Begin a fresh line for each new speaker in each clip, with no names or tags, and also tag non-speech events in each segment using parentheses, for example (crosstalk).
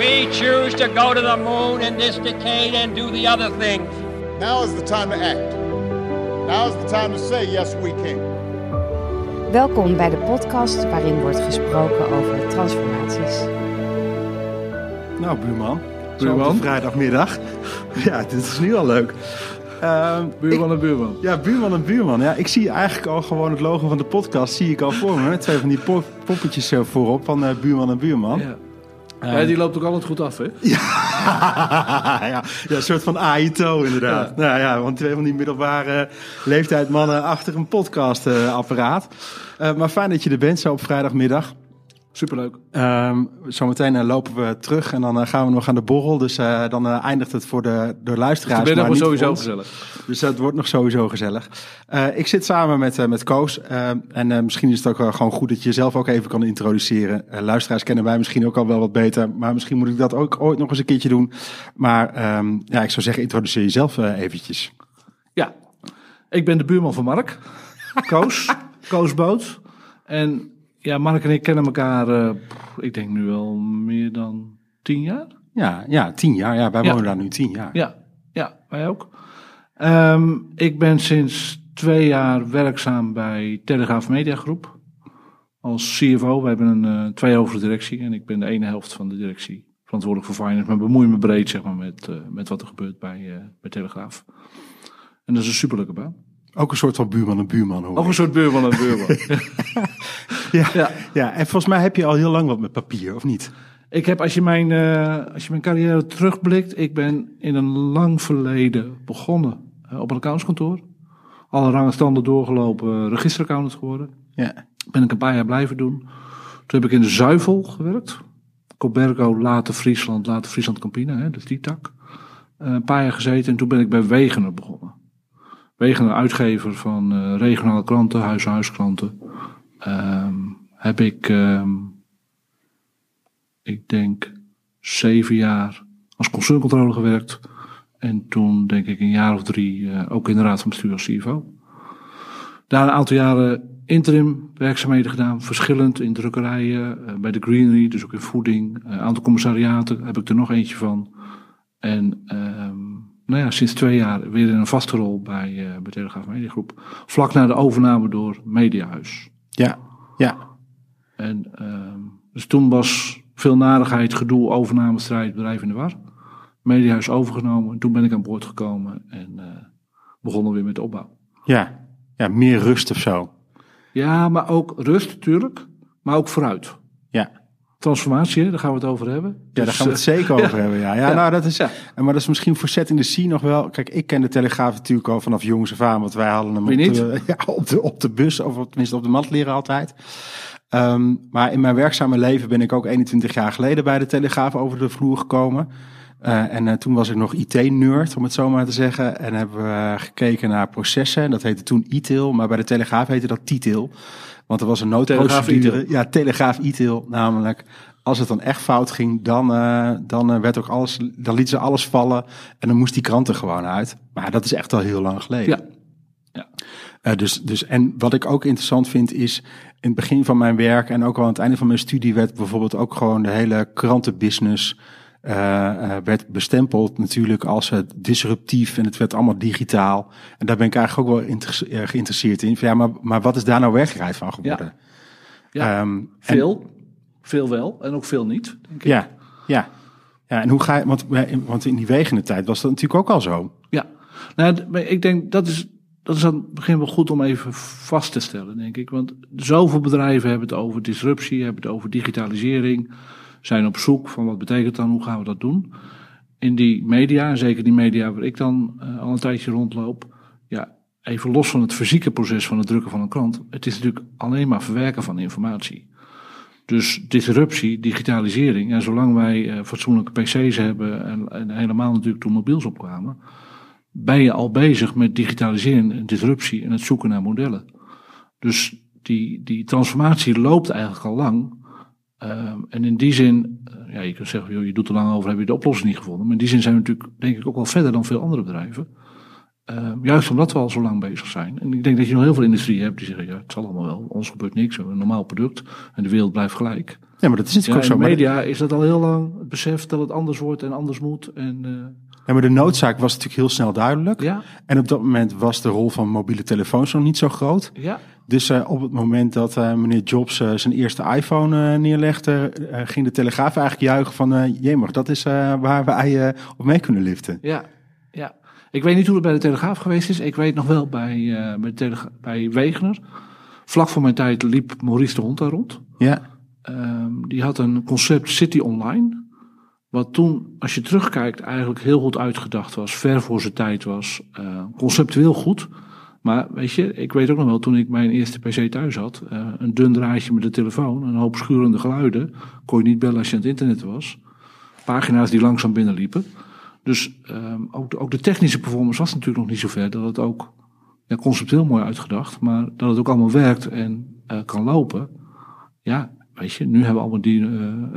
We choose to go to the moon in this decade and do the other things.
Now is the time to act. Now is the time to say, yes, we can.
Welkom bij de podcast waarin wordt gesproken over transformaties.
Nou, buurman.
Buurman?
Vrijdagmiddag. (laughs) Ja, dit is nu al leuk. Ehm,
Buurman
ik-
en buurman.
ja, buurman en buurman. Ja, ik zie eigenlijk al gewoon het logo van de podcast zie ik al voor me. Twee van die pop- poppetjes voorop van eh, buurman en buurman.
Ja. Ja, die loopt ook altijd goed af, hè? (laughs)
ja, ja, een soort van AITO inderdaad.
Ja.
Nou ja, want twee van die middelbare leeftijd mannen achter een podcastapparaat. Eh maar fijn dat je er bent zo op vrijdagmiddag.
Superleuk.
Ehm, zometeen eh, lopen we terug en dan eh, gaan we nog aan de borrel. Dus eh, dan eindigt het voor de, de luisteraars. Maar
was
niet
sowieso gezellig.
Dus dat wordt nog sowieso gezellig. Ik zit samen met, met Koos. en misschien is het ook gewoon goed dat je jezelf ook even kan introduceren. Luisteraars kennen wij misschien ook al wel wat beter. Maar misschien moet ik dat ook ooit nog eens een keertje doen. Maar ehm, ja, ik zou zeggen, introduceer jezelf eventjes.
Ja. Ik ben de buurman van Mark. (laughs) Koos. Koos Boot. En ja, Mark en ik kennen elkaar, eh, ik denk nu wel meer dan tien jaar.
Ja, ja tien jaar. Ja, wij
Ja.
wonen daar nu tien jaar.
Ja, ja wij ook. Ehm, ik ben sinds twee jaar werkzaam bij Telegraaf Media Groep. Als CFO. We hebben een eh tweehoofdige directie. En ik ben de ene helft van de directie verantwoordelijk voor finance. Maar bemoei me breed zeg maar, met, eh, met wat er gebeurt bij, eh, bij Telegraaf. En dat is een superleuke baan.
Ook een soort van buurman en buurman. Hoor.
Ook een soort buurman en buurman. (laughs) (laughs)
ja.
ja.
ja, en volgens mij heb je al heel lang wat met papier, of niet?
Ik heb, als je, mijn, eh, als je mijn carrière terugblikt, ik ben in een lang verleden begonnen eh, op een accountskantoor. Alle rangen standen doorgelopen, registeraccountant geworden.
Ja.
Ben ik een paar jaar blijven doen. Toen heb ik in de Zuivel gewerkt. Cobergo, later Friesland, later Friesland Campina, hè, dus die tak. Eh, een paar jaar gezeten en toen ben ik bij Wegener begonnen. Wegener, uitgever van eh, regionale kranten, huis-huiskranten. Ehm, heb ik, ehm, ik denk, zeven jaar als consultcontrole gewerkt. En toen denk ik een jaar of drie eh, ook in de raad van bestuur als CFO. Daar een aantal jaren interim werkzaamheden gedaan, verschillend in drukkerijen, eh, bij de Greenery, dus ook in voeding. Een aantal commissariaten heb ik er nog eentje van. En ehm, nou ja, sinds twee jaar weer in een vaste rol bij, eh bij Telegraaf Mediagroep. Vlak na de overname door Mediahuis.
Ja, ja.
En ehm, dus toen was veel narigheid, gedoe, overnamestrijd, bedrijf in de war. Mediahuis overgenomen. En toen ben ik aan boord gekomen en eh begonnen weer met de opbouw.
Ja, ja meer rust of zo.
Ja, maar ook rust natuurlijk, maar ook vooruit.
Ja.
Transformatie, daar gaan we het over hebben.
Ja, daar gaan we het zeker over (laughs) hebben. Ja, ja,
Ja.
nou dat is.
Ja.
Maar dat is misschien voor Set in the Sea nog wel. Kijk, ik ken de Telegraaf natuurlijk al vanaf jongs af aan, want wij hadden hem op de, (laughs) ja, op, de, op de bus, of tenminste op de mat leren altijd. Ehm, maar in mijn werkzame leven ben ik ook 21 jaar geleden bij de Telegraaf over de vloer gekomen. Eh, en eh, toen was ik nog IT-nerd, om het zo maar te zeggen. En hebben we eh, gekeken naar processen. Dat heette toen e-tail, maar bij de Telegraaf heette dat T-tail. Want er was een noodprocedure. Ja, Telegraaf e-tail namelijk. Als het dan echt fout ging, dan, eh, dan eh, werd ook alles, dan lieten ze alles vallen. En dan moest die krant er gewoon uit. Maar dat is echt al heel lang geleden.
Ja. Ja.
Eh, dus, dus, en wat ik ook interessant vind is, in het begin van mijn werk en ook al aan het einde van mijn studie werd bijvoorbeeld ook gewoon de hele krantenbusiness eh, eh, werd bestempeld natuurlijk als het disruptief en het werd allemaal digitaal. En daar ben ik eigenlijk ook wel eh, geïnteresseerd in. Van, Ja, maar, maar wat is daar nou werkelijkheid van geworden?
Ja.
Ehm,
Veel, veel wel en ook veel niet, denk ik.
ja, ja. Ja, en hoe ga je, want, want in die wegende tijd was dat natuurlijk ook al zo.
Ja, nou, ik denk dat is, dat is aan het begin wel goed om even vast te stellen, denk ik. Want zoveel bedrijven hebben het over disruptie, hebben het over digitalisering, zijn op zoek van wat betekent dan, hoe gaan we dat doen. In die media, zeker die media waar ik dan eh, al een tijdje rondloop, ja, even los van het fysieke proces van het drukken van een krant, het is natuurlijk alleen maar verwerken van informatie. Dus disruptie, digitalisering, en zolang wij eh, fatsoenlijke PC's hebben en, en helemaal natuurlijk toen mobiels opkwamen, ben je al bezig met digitalisering en disruptie en het zoeken naar modellen. Dus die, die transformatie loopt eigenlijk al lang. Ehm, en in die zin, eh, ja, je kunt zeggen, joh, je doet er lang over, heb je de oplossing niet gevonden. Maar in die zin zijn we natuurlijk, denk ik, ook wel verder dan veel andere bedrijven. Ehm, juist omdat we al zo lang bezig zijn. En ik denk dat je nog heel veel industrieën hebt die zeggen, ja, het zal allemaal wel, ons gebeurt niks, we hebben een normaal product en de wereld blijft gelijk.
Ja, maar dat is
Ja,
natuurlijk
in
ook
de
zo. Maar de-
media is dat al heel lang het besef dat het anders wordt en anders moet. En, eh,
ja, maar de noodzaak was natuurlijk heel snel duidelijk.
ja,
En op dat moment was de rol van mobiele telefoons nog niet zo groot.
ja,
Dus eh, op het moment dat eh, meneer Jobs eh, zijn eerste iPhone neerlegde, ging de Telegraaf eigenlijk juichen van, jemig, dat is waar wij op mee kunnen liften.
ja, ja. Ik weet niet hoe het bij de Telegraaf geweest is. Ik weet nog wel bij, bij, bij Wegener. Vlak voor mijn tijd liep Maurice de Hond daar rond.
Ja,
Ehm, die had een concept City Online. Wat toen, als je terugkijkt, eigenlijk heel goed uitgedacht was. Ver voor zijn tijd was. eh, conceptueel goed. Maar weet je, ik weet ook nog wel, toen ik mijn eerste PC thuis had. eh, een dun draadje met de telefoon. Een hoop schurende geluiden. Kon je niet bellen als je aan het internet was. Pagina's die langzaam binnenliepen. Dus ehm, ook, de, ook de technische performance was natuurlijk nog niet zo ver. Dat het ook conceptueel mooi uitgedacht. Maar dat het ook allemaal werkt en eh, kan lopen. Ja, weet je, nu hebben we allemaal die eh,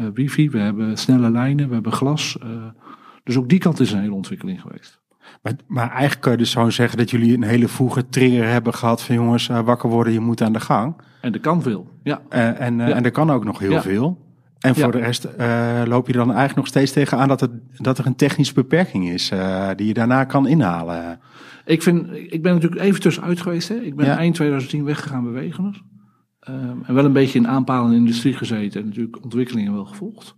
eh, wifi, we hebben snelle lijnen, we hebben glas. eh, dus ook die kant is een hele ontwikkeling geweest.
maar, maar eigenlijk kun je dus zo zeggen dat jullie een hele vroege trigger hebben gehad van jongens, wakker worden, je moet aan de gang.
En er kan veel, ja.
En,
Ja.
en er kan ook nog heel
Ja.
veel. En voor
Ja.
de rest loop je dan eigenlijk nog steeds tegenaan dat, het, dat er een technische beperking is die je daarna kan inhalen.
Ik, vind, ik ben natuurlijk even tussenuit geweest. Hè. Ik ben eind 2010 weggegaan bij. Ehm, en wel een beetje in aanpalende industrie gezeten en natuurlijk ontwikkelingen wel gevolgd.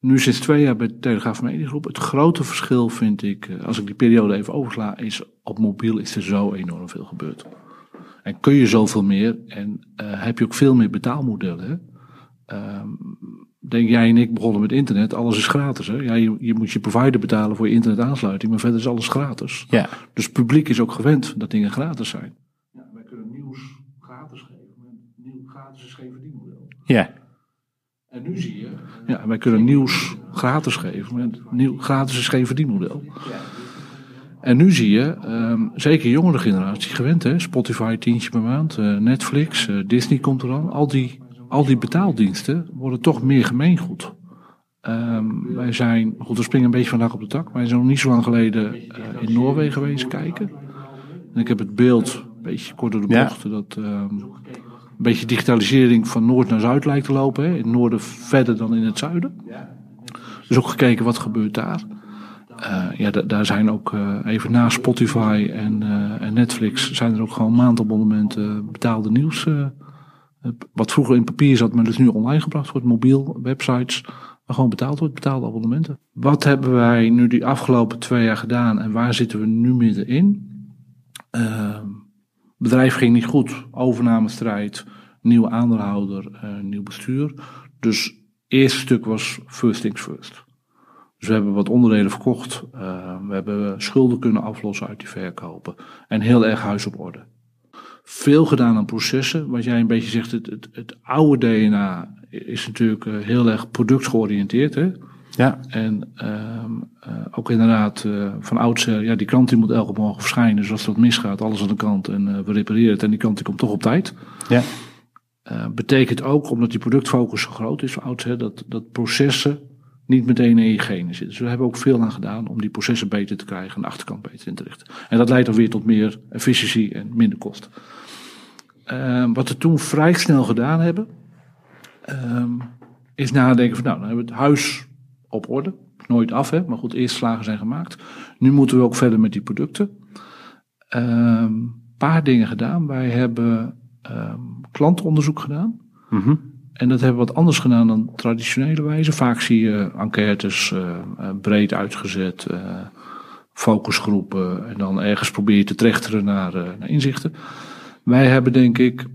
Nu sinds twee jaar bij de Telegraaf Mediegroep. Het grote verschil vind ik, eh, als ik die periode even oversla, is op mobiel is er zo enorm veel gebeurd. En kun je zoveel meer en eh, heb je ook veel meer betaalmodellen. Ehm, denk jij en ik begonnen met internet, alles is gratis. Hè? Ja, je, je moet je provider betalen voor je internetaansluiting, maar verder is alles gratis.
Ja.
Dus het publiek is ook gewend dat dingen gratis zijn. Ja, wij kunnen nieuws gratis geven. maar Nieuw, gratis is geen verdienmodel.
Ja.
En nu zie je... Ja, wij kunnen nieuws gratis geven. maar nieuw, gratis is geen verdienmodel. En nu zie je, ehm, zeker jongere generatie gewend, hè? Spotify tientje per maand, eh, Netflix, eh, Disney komt eraan. Al die, al die betaaldiensten worden toch meer gemeengoed. Ehm, wij zijn, goed, we springen een beetje vandaag op de tak. Wij zijn nog niet zo lang geleden eh, in Noorwegen geweest kijken. En ik heb het beeld, een beetje kort door de
Ja.
bocht, dat ehm, een beetje digitalisering van noord naar zuid lijkt te lopen. Hè? In het noorden verder dan in het zuiden. Dus ook gekeken wat gebeurt daar. Eh, ja, da- daar zijn ook eh, even na Spotify en, eh, en Netflix zijn er ook gewoon maandabonnementen betaalde nieuws. wat vroeger in papier zat, maar dus nu online gebracht wordt, mobiel, websites, waar gewoon betaald wordt, betaalde abonnementen. Wat hebben wij nu die afgelopen twee jaar gedaan en waar zitten we nu middenin? Ehm bedrijf ging niet goed, overnamestrijd, nieuwe aandeelhouder, eh, nieuw bestuur. Dus het eerste stuk was first things first. Dus we hebben wat onderdelen verkocht. eh, we hebben schulden kunnen aflossen uit die verkopen. En heel erg huis op orde. Veel gedaan aan processen. Wat jij een beetje zegt, het, het, het oude DNA is natuurlijk eh, heel erg productgeoriënteerd. Hè?
Ja.
En ehm, eh, ook inderdaad eh, van oudsher, ja, die krant die moet elke morgen verschijnen. Dus als wat misgaat, alles aan de kant en eh, we repareren het. En die krant die komt toch op tijd.
Ja.
Betekent ook, omdat die productfocus zo groot is van oudsher, dat, dat processen niet meteen in je genen zitten. Dus we hebben ook veel aan gedaan om die processen beter te krijgen en de achterkant beter in te richten. En dat leidt dan weer tot meer efficiëntie en minder kosten. Ehm, wat we toen vrij snel gedaan hebben, ehm, is nadenken van nou, dan hebben we het huis op orde. Nooit af, hè? maar goed, eerst slagen zijn gemaakt. Nu moeten we ook verder met die producten. Een paar dingen gedaan. Wij hebben ehm, klantenonderzoek gedaan.
Mhm.
En dat hebben we wat anders gedaan dan traditionele wijze. Vaak zie je enquêtes eh, eh, breed uitgezet, eh, focusgroepen. En dan ergens probeer je te trechteren naar, naar inzichten. Wij hebben denk ik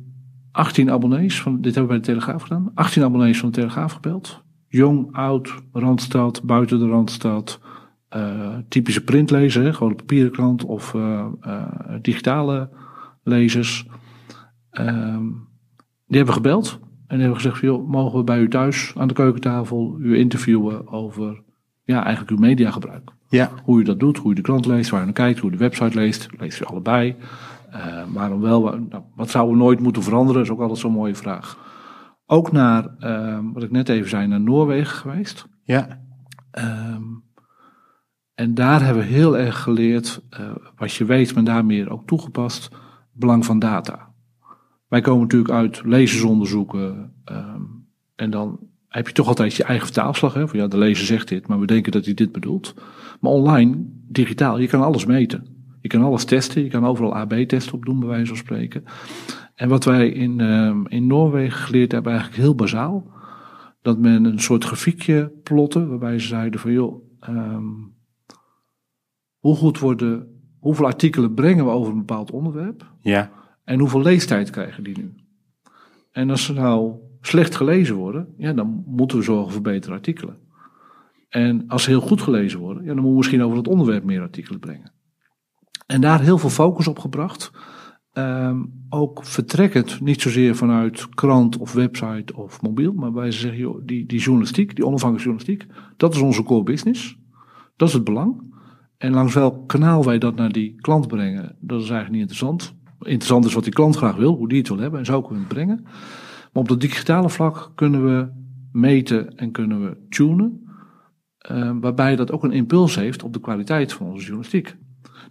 18 abonnees, van, dit hebben we bij de Telegraaf gedaan. 18 abonnees van de Telegraaf gebeld. Jong, oud, Randstad, buiten de Randstad. eh, typische printlezer, hè, gewoon een papieren krant of eh, eh, digitale lezers. Ehm, die hebben gebeld. En die hebben gezegd: van, joh, mogen we bij u thuis aan de keukentafel u interviewen over ja, eigenlijk uw mediagebruik?
Ja.
Hoe u dat doet, hoe u de krant leest, waar u naar kijkt, hoe u de website leest. Leest u allebei? Waarom wel? Nou, wat zouden we nooit moeten veranderen? is ook altijd zo'n mooie vraag. Ook naar, ehm, wat ik net even zei, naar Noorwegen geweest.
Ja.
Ehm, en daar hebben we heel erg geleerd, eh, wat je weet, maar daar meer ook toegepast, belang van data. Wij komen natuurlijk uit lezersonderzoeken, ehm, En dan heb je toch altijd je eigen vertaalslag. Hè? Van ja, de lezer zegt dit, maar we denken dat hij dit bedoelt. Maar online, digitaal, je kan alles meten. Je kan alles testen, je kan overal AB-testen op doen, bij wijze van spreken. En wat wij in, ehm, in Noorwegen geleerd hebben, eigenlijk heel bazaal. Dat men een soort grafiekje plotte, waarbij ze zeiden van joh, ehm, hoe goed worden, hoeveel artikelen brengen we over een bepaald onderwerp?
Ja.
En hoeveel leestijd krijgen die nu? En als ze nou slecht gelezen worden, ja, dan moeten we zorgen voor betere artikelen. En als ze heel goed gelezen worden, ja, dan moeten we misschien over het onderwerp meer artikelen brengen. En daar heel veel focus op gebracht. Ehm, ook vertrekkend, niet zozeer vanuit krant of website of mobiel, maar wij zeggen, joh, die, die journalistiek, die onafhankelijke journalistiek, dat is onze core business. Dat is het belang. En langs welk kanaal wij dat naar die klant brengen, dat is eigenlijk niet interessant. Interessant is wat die klant graag wil, hoe die het wil hebben en zo kunnen het brengen. Maar op dat digitale vlak kunnen we meten en kunnen we tunen, uh, waarbij dat ook een impuls heeft op de kwaliteit van onze journalistiek.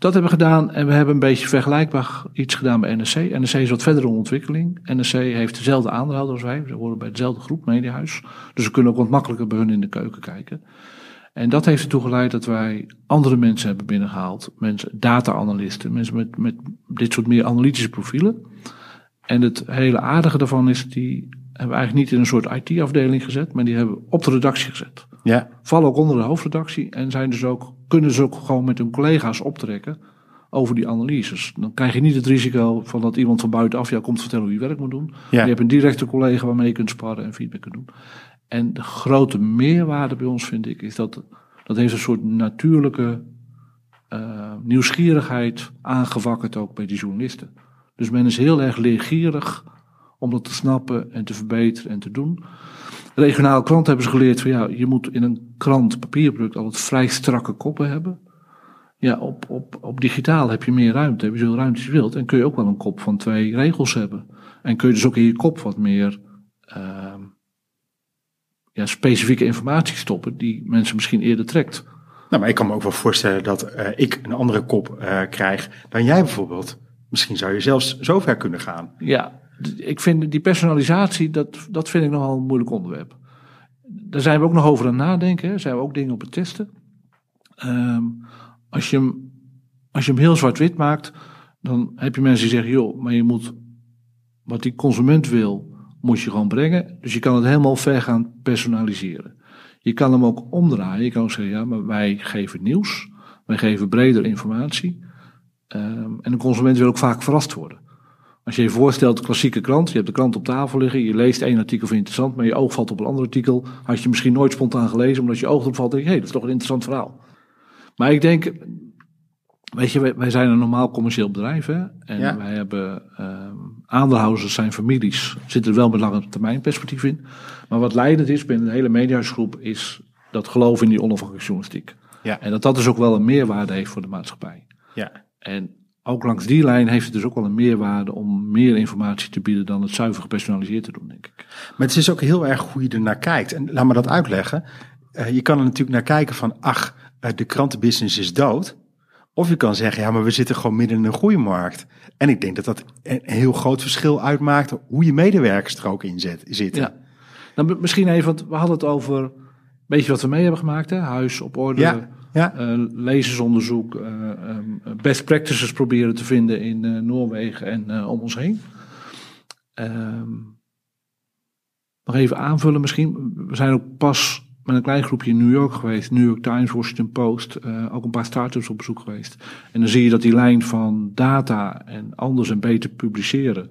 Dat hebben we gedaan en we hebben een beetje vergelijkbaar iets gedaan bij NSC. NSC is wat verder in ontwikkeling. NSC heeft dezelfde aandeelhouder als wij. We horen bij dezelfde groep, Mediahuis. Dus we kunnen ook wat makkelijker bij hun in de keuken kijken. En dat heeft ertoe geleid dat wij andere mensen hebben binnengehaald. Mensen, data-analysten, mensen met, met dit soort meer analytische profielen. En het hele aardige daarvan is, die hebben we eigenlijk niet in een soort IT-afdeling gezet, maar die hebben we op de redactie gezet.
Ja.
Vallen ook onder de hoofdredactie en zijn dus ook, kunnen ze ook gewoon met hun collega's optrekken over die analyses. Dan krijg je niet het risico van dat iemand van buitenaf jou komt vertellen hoe je werk moet doen.
Ja.
Je hebt een directe collega waarmee je kunt sparren en feedback kunt doen. En de grote meerwaarde bij ons vind ik, is dat dat heeft een soort natuurlijke uh, nieuwsgierigheid aangewakkerd ook bij die journalisten. Dus men is heel erg leergierig om dat te snappen en te verbeteren en te doen. Regionale kranten hebben ze geleerd van ja, je moet in een krant, papierproduct, altijd vrij strakke koppen hebben. Ja, op, op, op digitaal heb je meer ruimte, heb je zoveel ruimte als je wilt. En kun je ook wel een kop van twee regels hebben. En kun je dus ook in je kop wat meer uh, ja, specifieke informatie stoppen die mensen misschien eerder trekt.
Nou, maar ik kan me ook wel voorstellen dat uh, ik een andere kop uh, krijg dan jij bijvoorbeeld. Misschien zou je zelfs zover kunnen gaan.
Ja, ik vind die personalisatie, dat, dat vind ik nogal een moeilijk onderwerp. Daar zijn we ook nog over aan het nadenken. Hè. Zijn we ook dingen op het testen. Um, als, je hem, als je hem heel zwart-wit maakt, dan heb je mensen die zeggen: joh, maar je moet wat die consument wil, moet je gewoon brengen. Dus je kan het helemaal ver gaan personaliseren. Je kan hem ook omdraaien. Je kan ook zeggen: ja, maar wij geven nieuws. Wij geven breder informatie. Um, en de consument wil ook vaak verrast worden. Als je je voorstelt, klassieke krant, je hebt de krant op tafel liggen, je leest één artikel je interessant, maar je oog valt op een ander artikel, had je misschien nooit spontaan gelezen, omdat je oog erop valt, denk je, hé, hey, dat is toch een interessant verhaal. Maar ik denk, weet je, wij, wij zijn een normaal commercieel bedrijf, hè, en ja. wij hebben um, aandeelhouders, zijn families, zitten er wel met lange termijn perspectief in. Maar wat leidend is binnen de hele mediagroep is dat geloof in die onafhankelijke journalistiek.
Ja.
En dat dat dus ook wel een meerwaarde heeft voor de maatschappij.
Ja.
En ook langs die lijn heeft het dus ook wel een meerwaarde om meer informatie te bieden dan het zuiver gepersonaliseerd te doen, denk ik.
Maar het is ook heel erg hoe je er naar kijkt. En laat me dat uitleggen. Uh, je kan er natuurlijk naar kijken van, ach, uh, de krantenbusiness is dood. Of je kan zeggen, ja, maar we zitten gewoon midden in een groeimarkt. En ik denk dat dat een heel groot verschil uitmaakt hoe je medewerkers er ook in zet, zitten.
Ja. Nou, misschien even, want we hadden het over beetje wat we mee hebben gemaakt, hè? Huis op orde.
Ja. Ja.
Uh, lezersonderzoek, uh, um, best practices proberen te vinden in uh, Noorwegen en om ons heen. Um, nog even aanvullen misschien. We zijn ook pas met een klein groepje in New York geweest. New York Times, Washington Post. ook een paar start-ups op bezoek geweest. En dan zie je dat die lijn van data en anders en beter publiceren.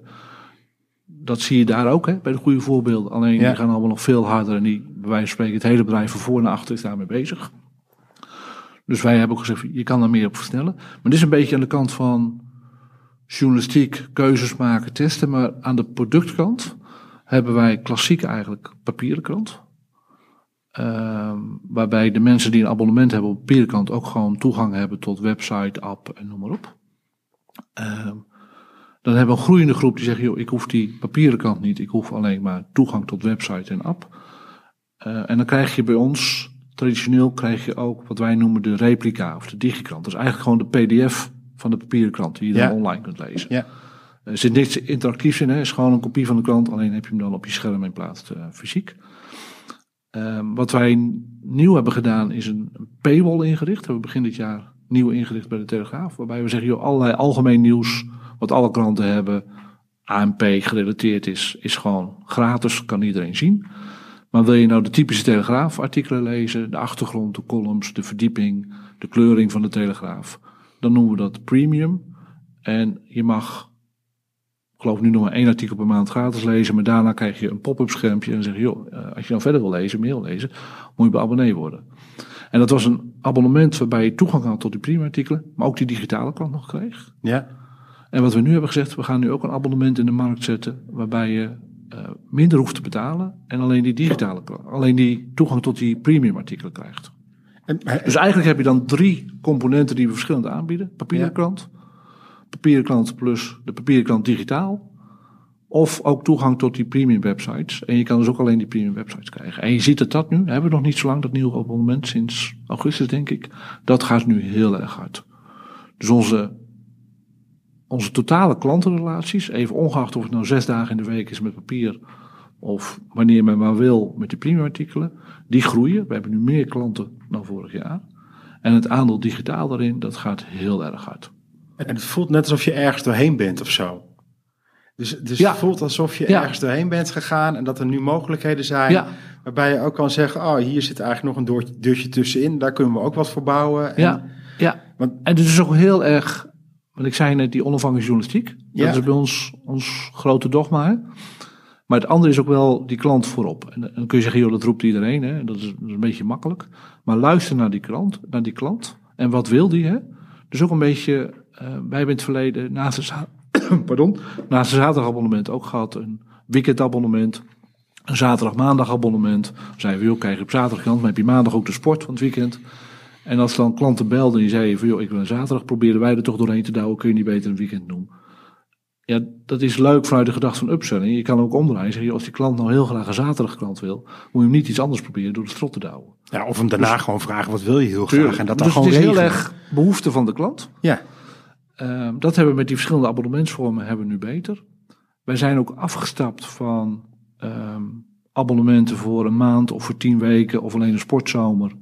Dat zie je daar ook hè, bij de goede voorbeelden. Alleen
Ja.
die gaan allemaal nog veel harder. En die, bij wijze van spreken, het hele bedrijf van voor naar achter is daarmee bezig. Dus wij hebben ook gezegd, je kan er meer op versnellen. Maar dit is een beetje aan de kant van journalistiek, keuzes maken, testen. Maar aan de productkant hebben wij klassiek eigenlijk papieren krant. Uh, waarbij de mensen die een abonnement hebben op papieren krant ook gewoon toegang hebben tot website, app en noem maar op. Uh, dan hebben we een groeiende groep die zegt, joh, ik hoef die papieren krant niet. Ik hoef alleen maar toegang tot website en app. Uh, en dan krijg je bij ons traditioneel krijg je ook wat wij noemen de replica of de digikrant. Dat is eigenlijk gewoon de PDF van de papieren krant die je
Ja.
dan online kunt lezen.
Ja.
Er zit niks interactiefs in, hè. Het is gewoon een kopie van de krant, alleen heb je hem dan op je scherm in plaats uh, fysiek. Ehm, wat wij nieuw hebben gedaan is een paywall ingericht. We hebben begin dit jaar nieuw ingericht bij de Telegraaf. Waarbij we zeggen, joh, allerlei algemeen nieuws, wat alle kranten hebben, ANP gerelateerd is, is gewoon gratis, kan iedereen zien. Maar wil je nou de typische Telegraaf artikelen lezen, de achtergrond, de columns, de verdieping, de kleuring van de Telegraaf, dan noemen we dat premium. En je mag, ik geloof nu nog maar één artikel per maand gratis lezen, maar daarna krijg je een pop-up schermpje en dan zeg je, joh, eh, als je nou verder wil lezen, meer wil lezen, moet je abonnee worden. En dat was een abonnement waarbij je toegang had tot die premium artikelen, maar ook die digitale kant nog kreeg.
Ja.
En wat we nu hebben gezegd, we gaan nu ook een abonnement in de markt zetten, waarbij je minder hoeft te betalen en alleen die digitale, alleen die toegang tot die premium artikelen krijgt. En, dus eigenlijk heb je dan drie componenten die we verschillend aanbieden. Papieren krant, papieren krant plus de papieren krant digitaal. Of ook toegang tot die premium websites. En je kan dus ook alleen die premium websites krijgen. En je ziet dat dat nu, hebben we nog niet zo lang, dat nieuwe abonnement, sinds augustus denk ik. Dat gaat nu heel erg hard. Dus onze onze totale klantenrelaties, even ongeacht of het nou zes dagen in de week is met papier of wanneer men maar wil met die premium artikelen, die groeien. We hebben nu meer klanten dan vorig jaar. En het aandeel digitaal daarin, dat gaat heel erg hard.
En het voelt net alsof je ergens doorheen bent of zo. Dus, dus het voelt alsof je ergens doorheen bent gegaan en dat er nu mogelijkheden zijn. Waarbij je ook kan zeggen, oh hier zit eigenlijk nog een deurtje tussenin. Daar kunnen we ook wat voor bouwen.
En, ja, ja. Want, en het is ook heel erg want ik zei net, die onafhankelijke journalistiek. Dat is bij ons ons grote dogma. Maar het andere is ook wel die klant voorop. En dan kun je zeggen, joh, dat roept iedereen. Hè? Dat, is, een beetje makkelijk. Maar luister naar die klant. Naar die klant. En wat wil die? Hè? Dus ook een beetje, uh, wij hebben in het verleden naast een, (coughs) pardon, zaterdagabonnement ook gehad. Een weekendabonnement. Een zaterdag-maandag abonnement. Zeiden we, joh, krijg je op zaterdag maar heb je maandag ook de sport van het weekend. En als dan klanten belden en zeiden van joh, ik wil een zaterdag, proberen wij er toch doorheen te douwen, kun je niet beter een weekend doen. Ja, dat is leuk vanuit de gedachte van upselling. Je kan ook omdraaien. Zeg je, als die klant nou heel graag een zaterdag klant wil, moet je hem niet iets anders proberen door de strot te douwen.
Ja, of hem daarna dus- gewoon vragen, wat wil je heel graag? En dat dan
dus
gewoon
het is
regelen.
heel erg behoefte van de klant.
Ja.
Uh, dat hebben we met die verschillende abonnementsvormen hebben we nu beter. Wij zijn ook afgestapt van um, abonnementen voor een maand of voor tien weken of alleen een sportzomer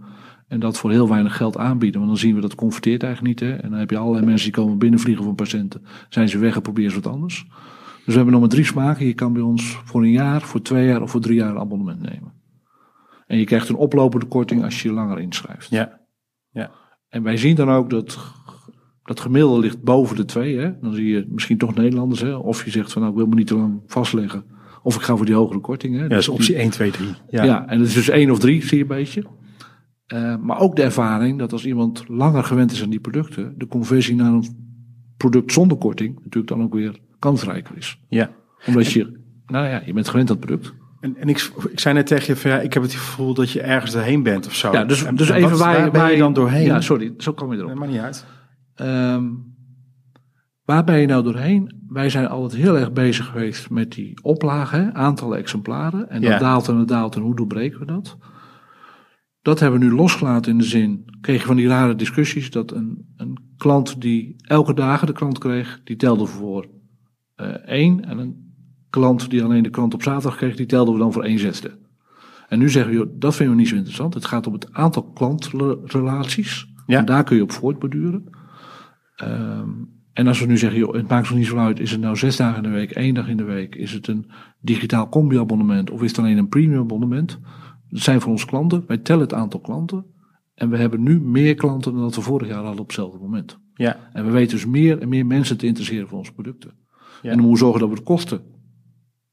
en dat voor heel weinig geld aanbieden. Want dan zien we dat converteert eigenlijk niet. Hè? En dan heb je allerlei mensen die komen binnenvliegen van patiënten. Zijn ze weg en proberen ze wat anders. Dus we hebben nog maar drie smaken. Je kan bij ons voor een jaar, voor twee jaar of voor drie jaar een abonnement nemen. En je krijgt een oplopende korting als je je langer inschrijft.
Ja. ja.
En wij zien dan ook dat dat gemiddelde ligt boven de twee. Hè? Dan zie je misschien toch Nederlanders. Hè? Of je zegt van nou ik wil me niet te lang vastleggen. Of ik ga voor die hogere korting. Hè?
Ja, dat is optie 1, 2, 3.
Ja. ja, en het is dus één of drie zie je een beetje. Uh, maar ook de ervaring dat als iemand langer gewend is aan die producten, de conversie naar een product zonder korting natuurlijk dan ook weer kansrijker is.
Ja.
Omdat je, nou ja, je bent gewend aan het product.
En, en ik, ik zei net tegen je van ja, ik heb het gevoel dat je ergens doorheen bent of zo.
Ja, dus,
en,
dus
en
even waar,
waar ben je dan doorheen?
Ja, sorry, zo kom je erop.
Nee, maar niet uit.
Um, waar ben je nou doorheen? Wij zijn altijd heel erg bezig geweest met die oplagen, aantallen exemplaren. En dat
Ja.
daalt en dat daalt en hoe doorbreken we dat? Dat hebben we nu losgelaten in de zin, kreeg je van die rare discussies, dat een, een klant die elke dagen de krant kreeg, die telde voor eh één. En een klant die alleen de krant op zaterdag kreeg, die telden we dan voor één zesde. En nu zeggen we, joh, dat vinden we niet zo interessant. Het gaat om het aantal klantrelaties.
Ja.
En daar kun je op voortborduren. Ehm, en als we nu zeggen, joh, het maakt ons niet zo uit, is het nou zes dagen in de week, één dag in de week, is het een digitaal combi-abonnement of is het alleen een premium abonnement? Dat zijn voor ons klanten, wij tellen het aantal klanten en we hebben nu meer klanten dan dat we vorig jaar hadden op hetzelfde moment.
Ja.
En we weten dus meer en meer mensen te interesseren voor onze producten.
Ja.
En dan moeten we zorgen dat we de kosten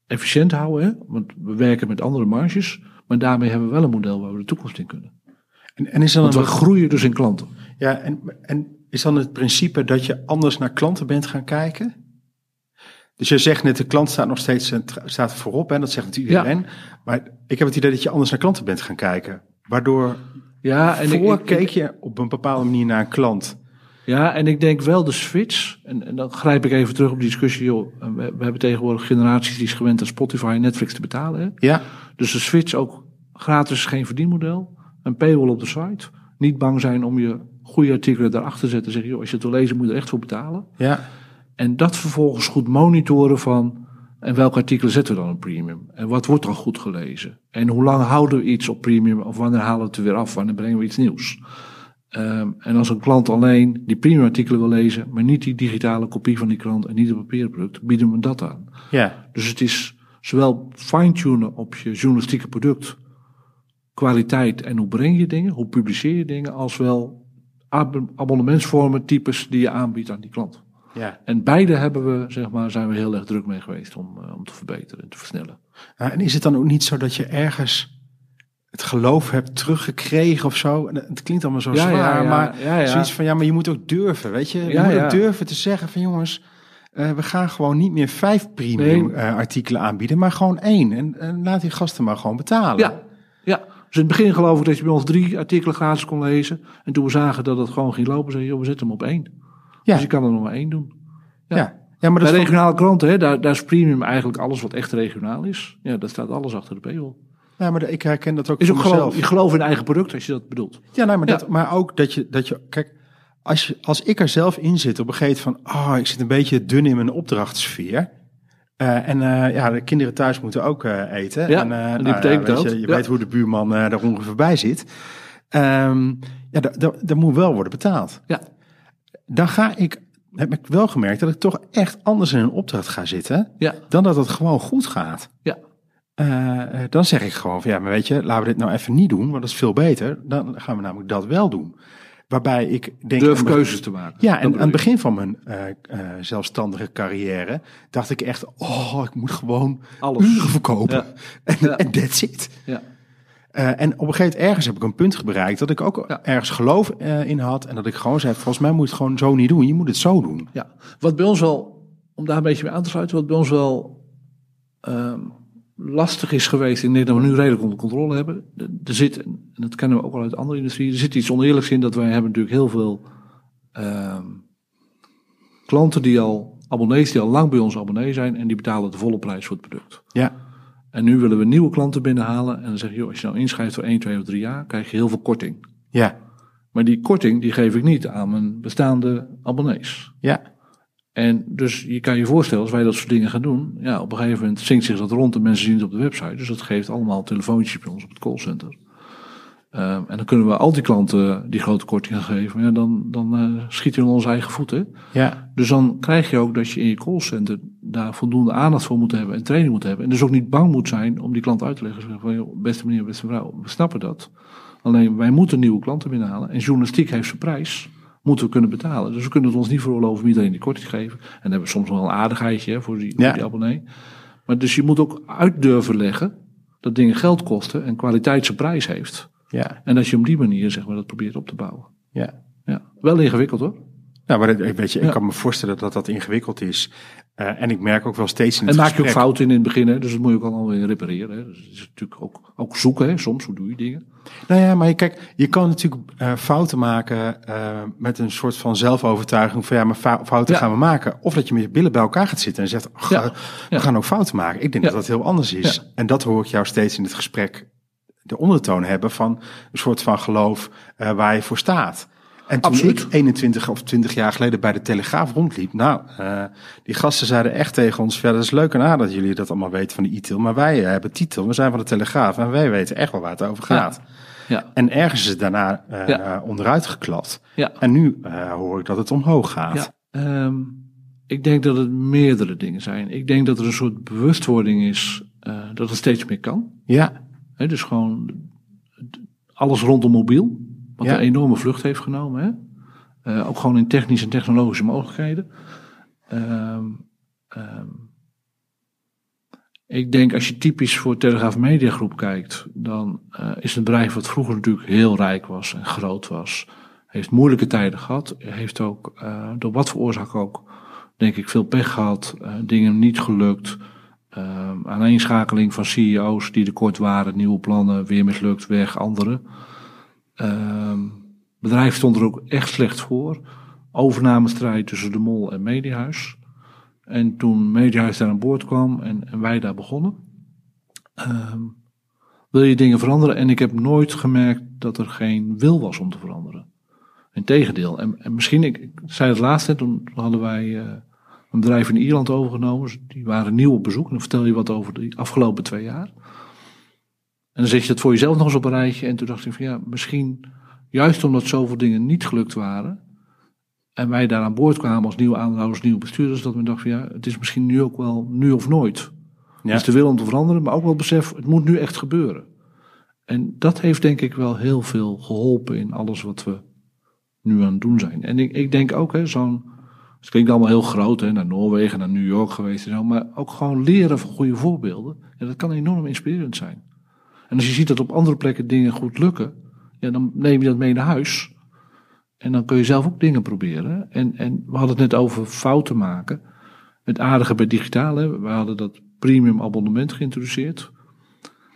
efficiënt houden, hè? want we werken met andere marges, maar daarmee hebben we wel een model waar we de toekomst in kunnen.
En, en is dan
Want we
een,
groeien dus in klanten.
ja, en, en is dan het principe dat je anders naar klanten bent gaan kijken? Dus je zegt net, de klant staat nog steeds staat voorop, en dat zegt natuurlijk
Ja.
iedereen. Maar ik heb het idee dat je anders naar klanten bent gaan kijken. Waardoor
Ja, en ik-
voor
ik-
keek je op een bepaalde manier naar een klant.
Ja, en ik denk wel de switch, en, en dan grijp ik even terug op die discussie, joh, we, we hebben tegenwoordig generaties die is gewend aan Spotify en Netflix te betalen. Hè?
Ja,
Dus de switch ook gratis geen verdienmodel, een paywall op de site, niet bang zijn om je goede artikelen daarachter te zetten, zeggen, joh, als je het wil lezen moet je er echt voor betalen.
ja,
En dat vervolgens goed monitoren van. En welke artikelen zetten we dan op premium? En wat wordt dan goed gelezen? En hoe lang houden we iets op premium? Of wanneer halen we het er weer af? Wanneer brengen we iets nieuws? Um, en als een klant alleen die premium artikelen wil lezen, maar niet die digitale kopie van die krant en niet het papieren product, bieden we dat aan.
Ja.
Dus het is zowel fine-tunen op je journalistieke product, kwaliteit en hoe breng je dingen, hoe publiceer je dingen, als wel abonnementsvormen, types die je aanbiedt aan die klant.
Ja.
En beide hebben we, zeg maar, zijn we heel erg druk mee geweest om, uh, om te verbeteren en te versnellen.
Nou, en is het dan ook niet zo dat je ergens het geloof hebt teruggekregen of zo? Het klinkt allemaal zo
Ja,
zwaar,
ja, ja.
maar zoiets van ja, maar je moet ook durven, weet je? Je moet ook durven te zeggen van jongens, eh, we gaan gewoon niet meer vijf premium
Nee.
eh, artikelen aanbieden, maar gewoon één. En, en laat die gasten maar gewoon betalen.
Ja, ja. Dus in het begin geloof ik dat je bij ons drie artikelen gratis kon lezen. En toen we zagen dat het gewoon ging lopen, zei je, we zetten hem op één.
Ja.
Dus je kan er nog maar één doen.
ja. ja. maar dat
Bij regionale kranten, hè, daar, daar is premium eigenlijk alles wat echt regionaal is. Ja, daar staat alles achter de paywall.
ja, maar ik herken dat ook
Is ook geloof, je gelooft in eigen product als je dat bedoelt.
Ja, nou, maar,
Ja.
Dat, maar ook dat je, dat je kijk, als, je, als ik er zelf in zit op een gegeven van, ah, ik zit een beetje dun in mijn opdrachtsfeer. Eh, en eh, ja, de kinderen thuis moeten ook eh, eten.
Ja,
en,
en die
nou,
betekent
ja, weet
dat.
Je, je
Ja.
weet hoe de buurman daar ongeveer bij zit. Ehm ja, dat- dat dat moet wel worden betaald.
Ja.
Dan ga ik, heb ik wel gemerkt dat ik toch echt anders in een opdracht ga zitten.
Ja,
Dan dat het gewoon goed gaat.
ja,
Eh, dan zeg ik gewoon van ja, maar weet je, laten we dit nou even niet doen, want dat is veel beter. Dan gaan we namelijk dat wel doen. Waarbij ik denk.
durf keuzes te maken.
Ja,
Dat
en aan het begin van mijn eh, eh, zelfstandige carrière dacht ik echt, oh, ik moet gewoon
Alles.
uren verkopen.
Ja. (laughs)
En,
Ja.
en that's it.
Ja,
Eh, en op een gegeven moment ergens heb ik een punt bereikt dat ik ook
Ja.
ergens geloof eh, in had. En dat ik gewoon zei, volgens mij moet je het gewoon zo niet doen. Je moet het zo doen.
ja. Wat bij ons wel, om daar een beetje mee aan te sluiten, wat bij ons wel ehm, lastig is geweest, denk dat we nu redelijk onder controle hebben. Er zit, en dat kennen we ook wel uit andere industrieën, er zit iets oneerlijks in dat wij hebben natuurlijk heel veel ehm, klanten die al, abonnees die al lang bij ons abonnee zijn en die betalen de volle prijs voor het product.
Ja,
En nu willen we nieuwe klanten binnenhalen en dan zeg je, joh, als je nou inschrijft voor 1, 2 of 3 jaar, krijg je heel veel korting.
ja,
Maar die korting die geef ik niet aan mijn bestaande abonnees.
ja.
En dus je kan je voorstellen, als wij dat soort dingen gaan doen, ja, op een gegeven moment zingt zich dat rond en mensen zien het op de website. Dus dat geeft allemaal telefoontjes bij ons op het callcenter. Ehm, en dan kunnen we al die klanten die grote kortingen geven. Ja, dan, dan eh, schieten we in onze eigen voeten.
ja.
Dus dan krijg je ook dat je in je callcenter daar voldoende aandacht voor moet hebben en training moet hebben. En dus ook niet bang moet zijn om die klant uit te leggen. Zeggen van, joh, beste meneer, beste mevrouw, we snappen dat. Alleen wij moeten nieuwe klanten binnenhalen. En journalistiek heeft zijn prijs. Moeten we kunnen betalen. Dus we kunnen het ons niet veroorloven om iedereen die korting te geven. En dan hebben we soms wel een aardigheidje hè, voor, die,
Ja.
voor die abonnee. Maar dus je moet ook uit durven leggen dat dingen geld kosten en kwaliteit zijn prijs heeft.
Ja.
En dat je op die manier zeg maar, dat probeert op te bouwen.
ja.
Ja. Wel ingewikkeld hoor.
Nou, maar dat- weet je, ik
Ja.
kan me voorstellen dat dat ingewikkeld is. Eh, en ik merk ook wel steeds in het
En maak je ook fouten in in het begin, hè? dus dat moet je ook allemaal weer repareren. Hè? Dus het is natuurlijk ook, ook zoeken, hè? soms, hoe doe je dingen?
Nou ja, maar je, kijk, je kan natuurlijk eh, fouten maken eh, met een soort van zelfovertuiging van ja, maar fou- fouten
Ja.
gaan we maken. Of dat je met je billen bij elkaar gaat zitten en zegt,
Ja.
we
Ja.
gaan ook fouten maken. Ik denk
Ja.
dat dat heel anders is.
Ja.
En dat hoor ik jou steeds in het gesprek de ondertoon hebben van een soort van geloof eh, waar je voor staat. En toen
Absoluut.
ik 21 of 20 jaar geleden bij de Telegraaf rondliep, nou, eh, die gasten zeiden echt tegen ons, ja, dat is leuk en aardig dat jullie dat allemaal weten van de e-titel, maar wij eh, hebben titel, we zijn van de Telegraaf en wij weten echt wel waar het over gaat.
Ja,
En ergens is het daarna
Ja.
onderuit geklapt.
ja.
En nu hoor ik dat het omhoog gaat.
ja. Ehm, ik denk dat het meerdere dingen zijn. Ik denk dat er een soort bewustwording is dat het steeds meer kan.
Ja,
Dus gewoon alles rondom mobiel, wat
Ja.
een enorme vlucht heeft genomen. Hè? Eh, ook gewoon in technische en technologische mogelijkheden. Ehm, ehm, ik denk als je typisch voor Telegraaf Media Groep kijkt, dan eh, is het bedrijf wat vroeger natuurlijk heel rijk was en groot was, heeft moeilijke tijden gehad, heeft ook eh, door wat voor oorzaak ook, denk ik, veel pech gehad, eh, dingen niet gelukt. Ehm aaneenschakeling van CEO's die er kort waren, nieuwe plannen, weer mislukt, weg, andere. Ehm bedrijf stond er ook echt slecht voor. Overnamestrijd tussen de Mol en Mediahuis. En toen Mediahuis daar aan boord kwam en, wij daar begonnen, ehm, wil je dingen veranderen. En ik heb nooit gemerkt dat er geen wil was om te veranderen. Integendeel. En, en misschien, ik, ik zei het laatst, hè, toen hadden wij, eh, een bedrijf in Ierland overgenomen. Die waren nieuw op bezoek. En dan vertel je wat over de afgelopen twee jaar. En dan zet je dat voor jezelf nog eens op een rijtje. En toen dacht ik van ja, misschien juist omdat zoveel dingen niet gelukt waren. En wij daar aan boord kwamen als nieuwe aandeelhouders, nieuwe bestuurders. Dat we dachten van ja, het is misschien nu ook wel nu of nooit.
Ja.
Dus de wil om te veranderen, maar ook wel besef, het moet nu echt gebeuren. En dat heeft denk ik wel heel veel geholpen in alles wat we nu aan het doen zijn. En ik, ik denk ook, hè, zo'n. Het klinkt allemaal heel groot, hè, naar Noorwegen, naar New York geweest en zo. Maar ook gewoon leren van goede voorbeelden. Ja, dat kan enorm inspirerend zijn. En als je ziet dat op andere plekken dingen goed lukken, ja, dan neem je dat mee naar huis. En dan kun je zelf ook dingen proberen. En, en we hadden het net over fouten maken. Het aardige bij digitaal, hè, we hadden dat premium abonnement geïntroduceerd.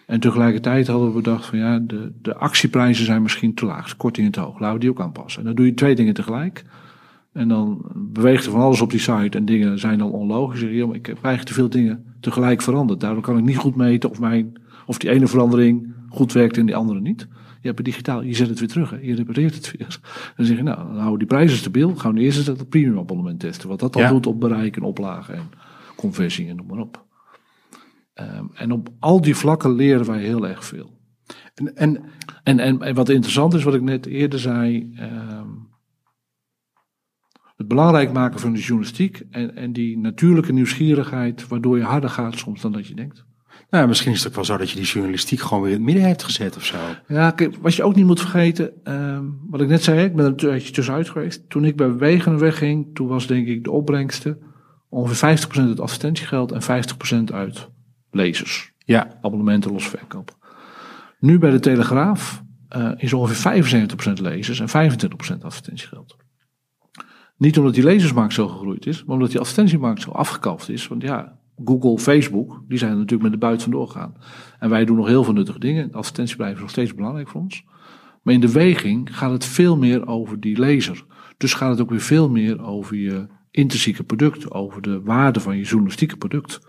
En tegelijkertijd hadden we bedacht van ja, de, de actieprijzen zijn misschien te laag, kortingen te hoog. Laten we die ook aanpassen. En dan doe je twee dingen tegelijk. En dan beweegt er van alles op die site en dingen zijn dan onlogisch. Ja, maar ik heb eigenlijk te veel dingen tegelijk veranderd. Daardoor kan ik niet goed meten of, mijn, of die ene verandering goed werkt en die andere niet. Je hebt het digitaal, je zet het weer terug, hè? je repareert het weer. (laughs) Dan zeg je, nou, dan houden die prijzen stabiel. Gaan we eerst eens dat premium abonnement testen. Wat dat dan
Ja.
doet op bereik en oplagen en conversie en noem maar op. Ehm, en op al die vlakken leren wij heel erg veel.
En, en
En, en, en wat interessant is, wat ik net eerder zei. ehm, het belangrijk maken van de journalistiek en, en die natuurlijke nieuwsgierigheid, waardoor je harder gaat soms dan dat je denkt.
nou, misschien is het ook wel zo dat je die journalistiek gewoon weer in het midden heeft gezet of zo.
Ja, kijk, wat je ook niet moet vergeten, ehm, wat ik net zei, ik ben er een tijdje tussenuit geweest. Toen ik bij Wegen wegging, toen was denk ik de opbrengsten ongeveer 50% uit advertentiegeld en 50% uit lezers.
Ja,
abonnementen los verkoop. Nu bij de Telegraaf eh, is ongeveer 75% lezers en 25% advertentiegeld. Niet omdat die lezersmarkt zo gegroeid is, maar omdat die advertentiemarkt zo afgekapt is. Want ja, Google, Facebook, die zijn natuurlijk met de buit vandoor gegaan. En wij doen nog heel veel nuttige dingen. Advertentiebedrijven is nog steeds belangrijk voor ons. Maar in de weging gaat het veel meer over die lezer. Dus gaat het ook weer veel meer over je intrinsieke product, over de waarde van je journalistieke product.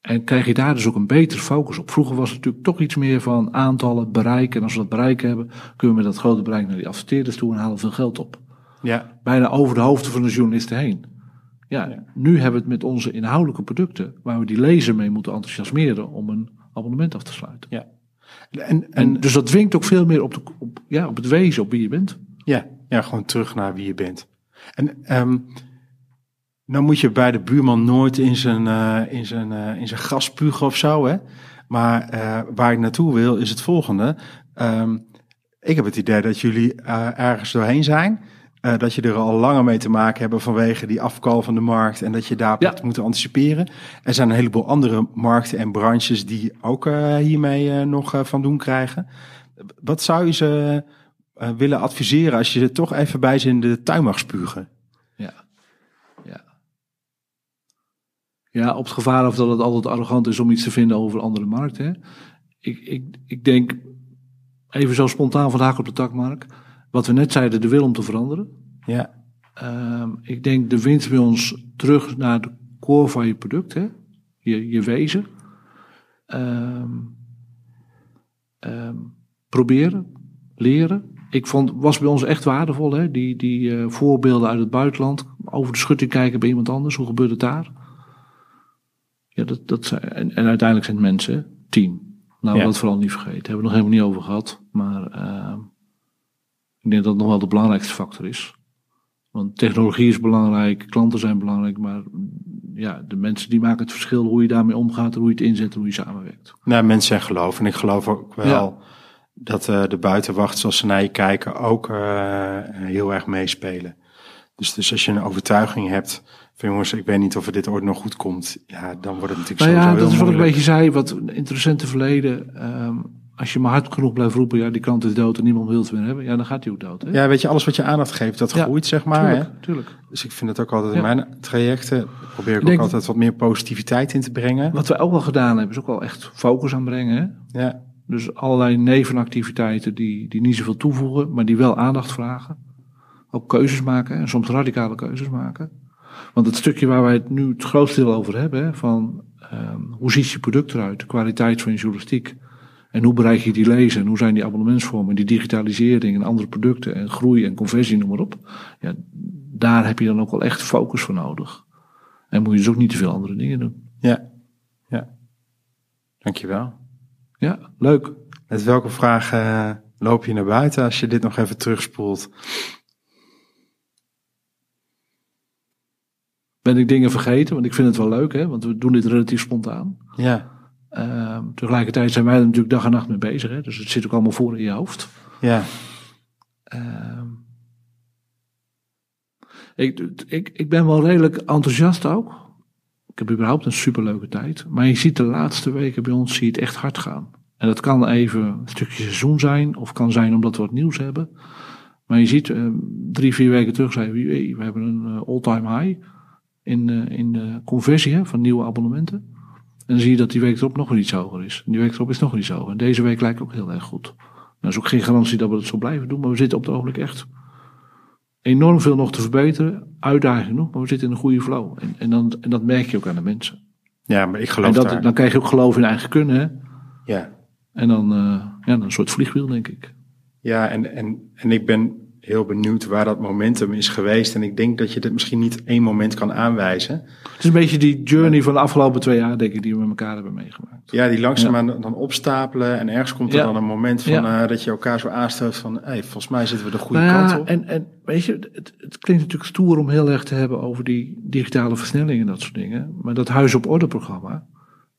En krijg je daar dus ook een betere focus op. Vroeger was het natuurlijk toch iets meer van aantallen, bereiken. En als we dat bereik hebben, kunnen we met dat grote bereik naar die adverteerders toe en halen veel geld op.
ja,
Bijna over de hoofden van de journalisten heen. Ja, nu hebben we het met onze inhoudelijke producten, waar we die lezer mee moeten enthousiasmeren om een abonnement af te sluiten.
ja. En, en,
En dus dat dwingt ook veel meer op, de, op, ja, op het wezen, op wie je bent.
ja, ja, gewoon terug naar wie je bent. En ehm nou moet je bij de buurman nooit in zijn, eh, in zijn, eh, in zijn gras spugen of zo, hè. Maar eh, waar ik naartoe wil is het volgende. Ehm, ik heb het idee dat jullie ergens doorheen zijn. Eh, dat je er al langer mee te maken hebben vanwege die afkal van de markt. En dat je daarop
Ja.
hebt moeten anticiperen. Er zijn een heleboel andere markten en branches die ook eh, hiermee eh, nog van doen krijgen. Wat zou je ze willen adviseren als je er toch even bij ze in de tuin mag spugen?
Ja. Ja. Ja, op het gevaar of dat het altijd arrogant is om iets te vinden over andere markten. hè. Ik, ik, ik denk, even zo spontaan vandaag op de takmarkt. Wat we net zeiden, de wil om te veranderen.
Ja,
Ehm, ik denk de winst bij ons terug naar de core van je product, hè? Je, je wezen. Ehm, ehm, proberen, leren. Ik vond, was bij ons echt waardevol, hè? die, die eh, voorbeelden uit het buitenland. Over de schutting kijken bij iemand anders, hoe gebeurt het daar? Ja, dat, dat zijn, en, en uiteindelijk zijn het mensen, team. Nou,
Ja.
dat vooral niet vergeten. Hebben we nog helemaal niet over gehad. Maar ik denk dat het nog wel de belangrijkste factor is. Want technologie is belangrijk, klanten zijn belangrijk, maar ja, de mensen die maken het verschil hoe je daarmee omgaat, hoe je het inzet en hoe je samenwerkt.
nou, mensen en geloof. En ik geloof ook wel
Ja.
dat eh, de buitenwachters, als ze naar je kijken, ook eh, heel erg meespelen. Dus, dus als je een overtuiging hebt van jongens, ik weet niet of het dit ooit nog goed komt. Ja, dan wordt het natuurlijk
Nou
sowieso
ja, dat is wat ik een beetje zei, wat een interessante verleden. ehm, als je maar hard genoeg blijft roepen, ja, die krant is dood en niemand wil het meer hebben, ja, dan gaat die ook dood. Hè?
Ja, weet je, alles wat je aandacht geeft, dat
Ja,
groeit, zeg maar. Hè?
tuurlijk, tuurlijk.
Dus ik vind het ook altijd in
Ja.
mijn trajecten, probeer ik,
Ik denk-
ook altijd wat meer positiviteit in te brengen.
Wat we ook wel gedaan hebben, is ook wel echt focus aanbrengen. Hè?
Ja,
Dus allerlei nevenactiviteiten die, die niet zoveel toevoegen, maar die wel aandacht vragen. Ook keuzes maken en soms radicale keuzes maken. Want het stukje waar wij het nu het grootste deel over hebben, hè, van ehm, hoe ziet je product eruit, de kwaliteit van je journalistiek. En hoe bereik je die lezen en hoe zijn die abonnementsvormen, die digitalisering en andere producten en groei en conversie, noem maar op. Ja, daar heb je dan ook wel echt focus voor nodig. En moet je dus ook niet te veel andere dingen doen.
Ja, ja. Dankjewel.
Ja, leuk.
Met welke vragen eh, loop je naar buiten als je dit nog even terugspoelt?
Ben ik dingen vergeten? Want ik vind het wel leuk, hè? Want we doen dit relatief spontaan.
Ja,
Ehm, tegelijkertijd zijn wij er natuurlijk dag en nacht mee bezig, hè? Dus het zit ook allemaal voor in je hoofd.
ja,
Ehm, ik, ik, ik ben wel redelijk enthousiast ook. Ik heb überhaupt een superleuke tijd. Maar je ziet de laatste weken bij ons zie je het echt hard gaan. En dat kan even een stukje seizoen zijn. Of kan zijn omdat we wat nieuws hebben. Maar je ziet, eh, drie, vier weken terug zei we, hey, we hebben een eh, all-time high. In, eh, in de conversie hè, van nieuwe abonnementen. En dan zie je dat die week erop nog iets hoger is. En die week erop is nog iets hoger. En deze week lijkt ook heel erg goed. Nou, dat is ook geen garantie dat we het zo blijven doen. Maar we zitten op het ogenblik echt enorm veel nog te verbeteren. Uitdaging nog, maar we zitten in een goede flow. En, en, dan, en dat merk je ook aan de mensen.
ja, maar ik
En
geloof
dat,
daar.
dan krijg je ook geloof in eigen kunnen. Hè?
Ja,
En dan, eh, ja, dan een soort vliegwiel, denk ik.
ja en, en, en ik ben heel benieuwd waar dat momentum is geweest. En ik denk dat je dit misschien niet één moment kan aanwijzen.
Het is een beetje die journey van de afgelopen twee jaar, denk ik, die we met elkaar hebben meegemaakt.
Ja, die langzaamaan dan opstapelen. En ergens komt er
Ja.
dan een moment van,
Ja.
eh, dat je elkaar zo aanstelt van... Hey, volgens mij zitten we de goede
Nou
kant op.
En, en weet je, het, het klinkt natuurlijk stoer om heel erg te hebben over die digitale versnelling en dat soort dingen. Maar dat Huis op Orde programma,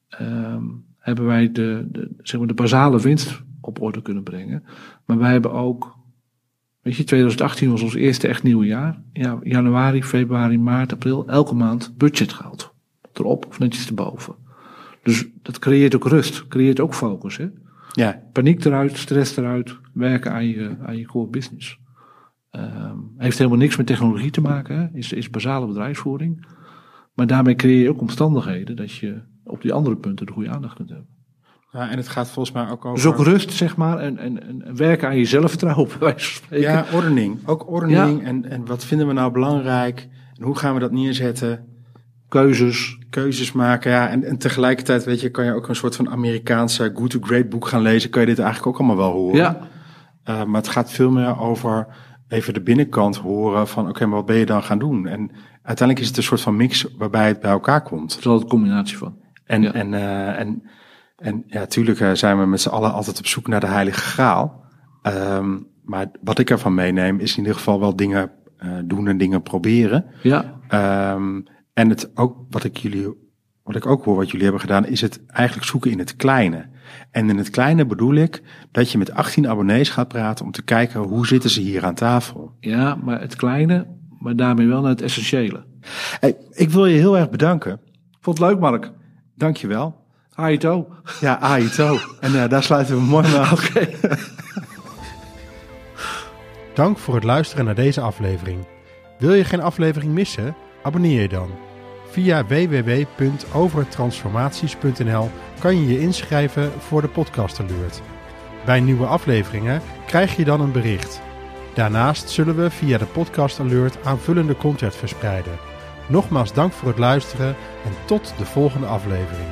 ehm, hebben wij de, de, zeg maar de basale winst op orde kunnen brengen. Maar wij hebben ook, weet je, 2018 was ons eerste echt nieuwe jaar. Ja, januari, februari, maart, april, elke maand budget gehaald. Erop of netjes erboven. Dus dat creëert ook rust, creëert ook focus. Hè?
Ja,
Paniek eruit, stress eruit, werken aan je, aan je core business. Ehm, heeft helemaal niks met technologie te maken, hè? Is, is basale bedrijfsvoering. Maar daarmee creëer je ook omstandigheden dat je op die andere punten de goede aandacht kunt hebben.
Ja, en het gaat volgens mij ook over...
Dus ook rust, zeg maar, en, en, en werken aan je zelfvertrouwen, (laughs) bij wijze van spreken.
Ja, ordening. Ook ordening. En, en wat vinden we nou belangrijk? En hoe gaan we dat neerzetten?
Keuzes.
Keuzes maken. Ja, en, en tegelijkertijd, weet je, kan je ook een soort van Amerikaanse good to great boek gaan lezen. Kan je dit eigenlijk ook allemaal wel horen.
Ja,
Uh, maar het gaat veel meer over even de binnenkant horen van, oké, maar wat ben je dan gaan doen? En uiteindelijk is het een soort van mix waarbij het bij elkaar komt.
er is altijd een combinatie van.
En,
Ja.
en, eh, en, en ja, tuurlijk eh, zijn we met z'n allen altijd op zoek naar de heilige graal. Ehm, maar wat ik ervan meeneem is in ieder geval wel dingen eh, doen en dingen proberen.
Ja,
Ehm, en het ook, wat ik jullie, wat ik ook hoor wat jullie hebben gedaan, is het eigenlijk zoeken in het kleine. En in het kleine bedoel ik dat je met 18 abonnees gaat praten om te kijken hoe zitten ze hier aan tafel.
ja, maar het kleine, maar daarmee wel naar het essentiële.
Hey, ik wil je heel erg bedanken.
Vond het leuk, Mark.
Dankjewel.
Haito.
Ja, Aito. En eh, daar sluiten we mooi mee af. (laughs)
Oké.
Dank voor het luisteren naar deze aflevering. Wil je geen aflevering missen? Abonneer je dan. Via www.overtransformaties.nl kan je je inschrijven voor de podcast alert. Bij nieuwe afleveringen krijg je dan een bericht. Daarnaast zullen we via de podcast alert aanvullende content verspreiden. Nogmaals dank voor het luisteren en tot de volgende aflevering.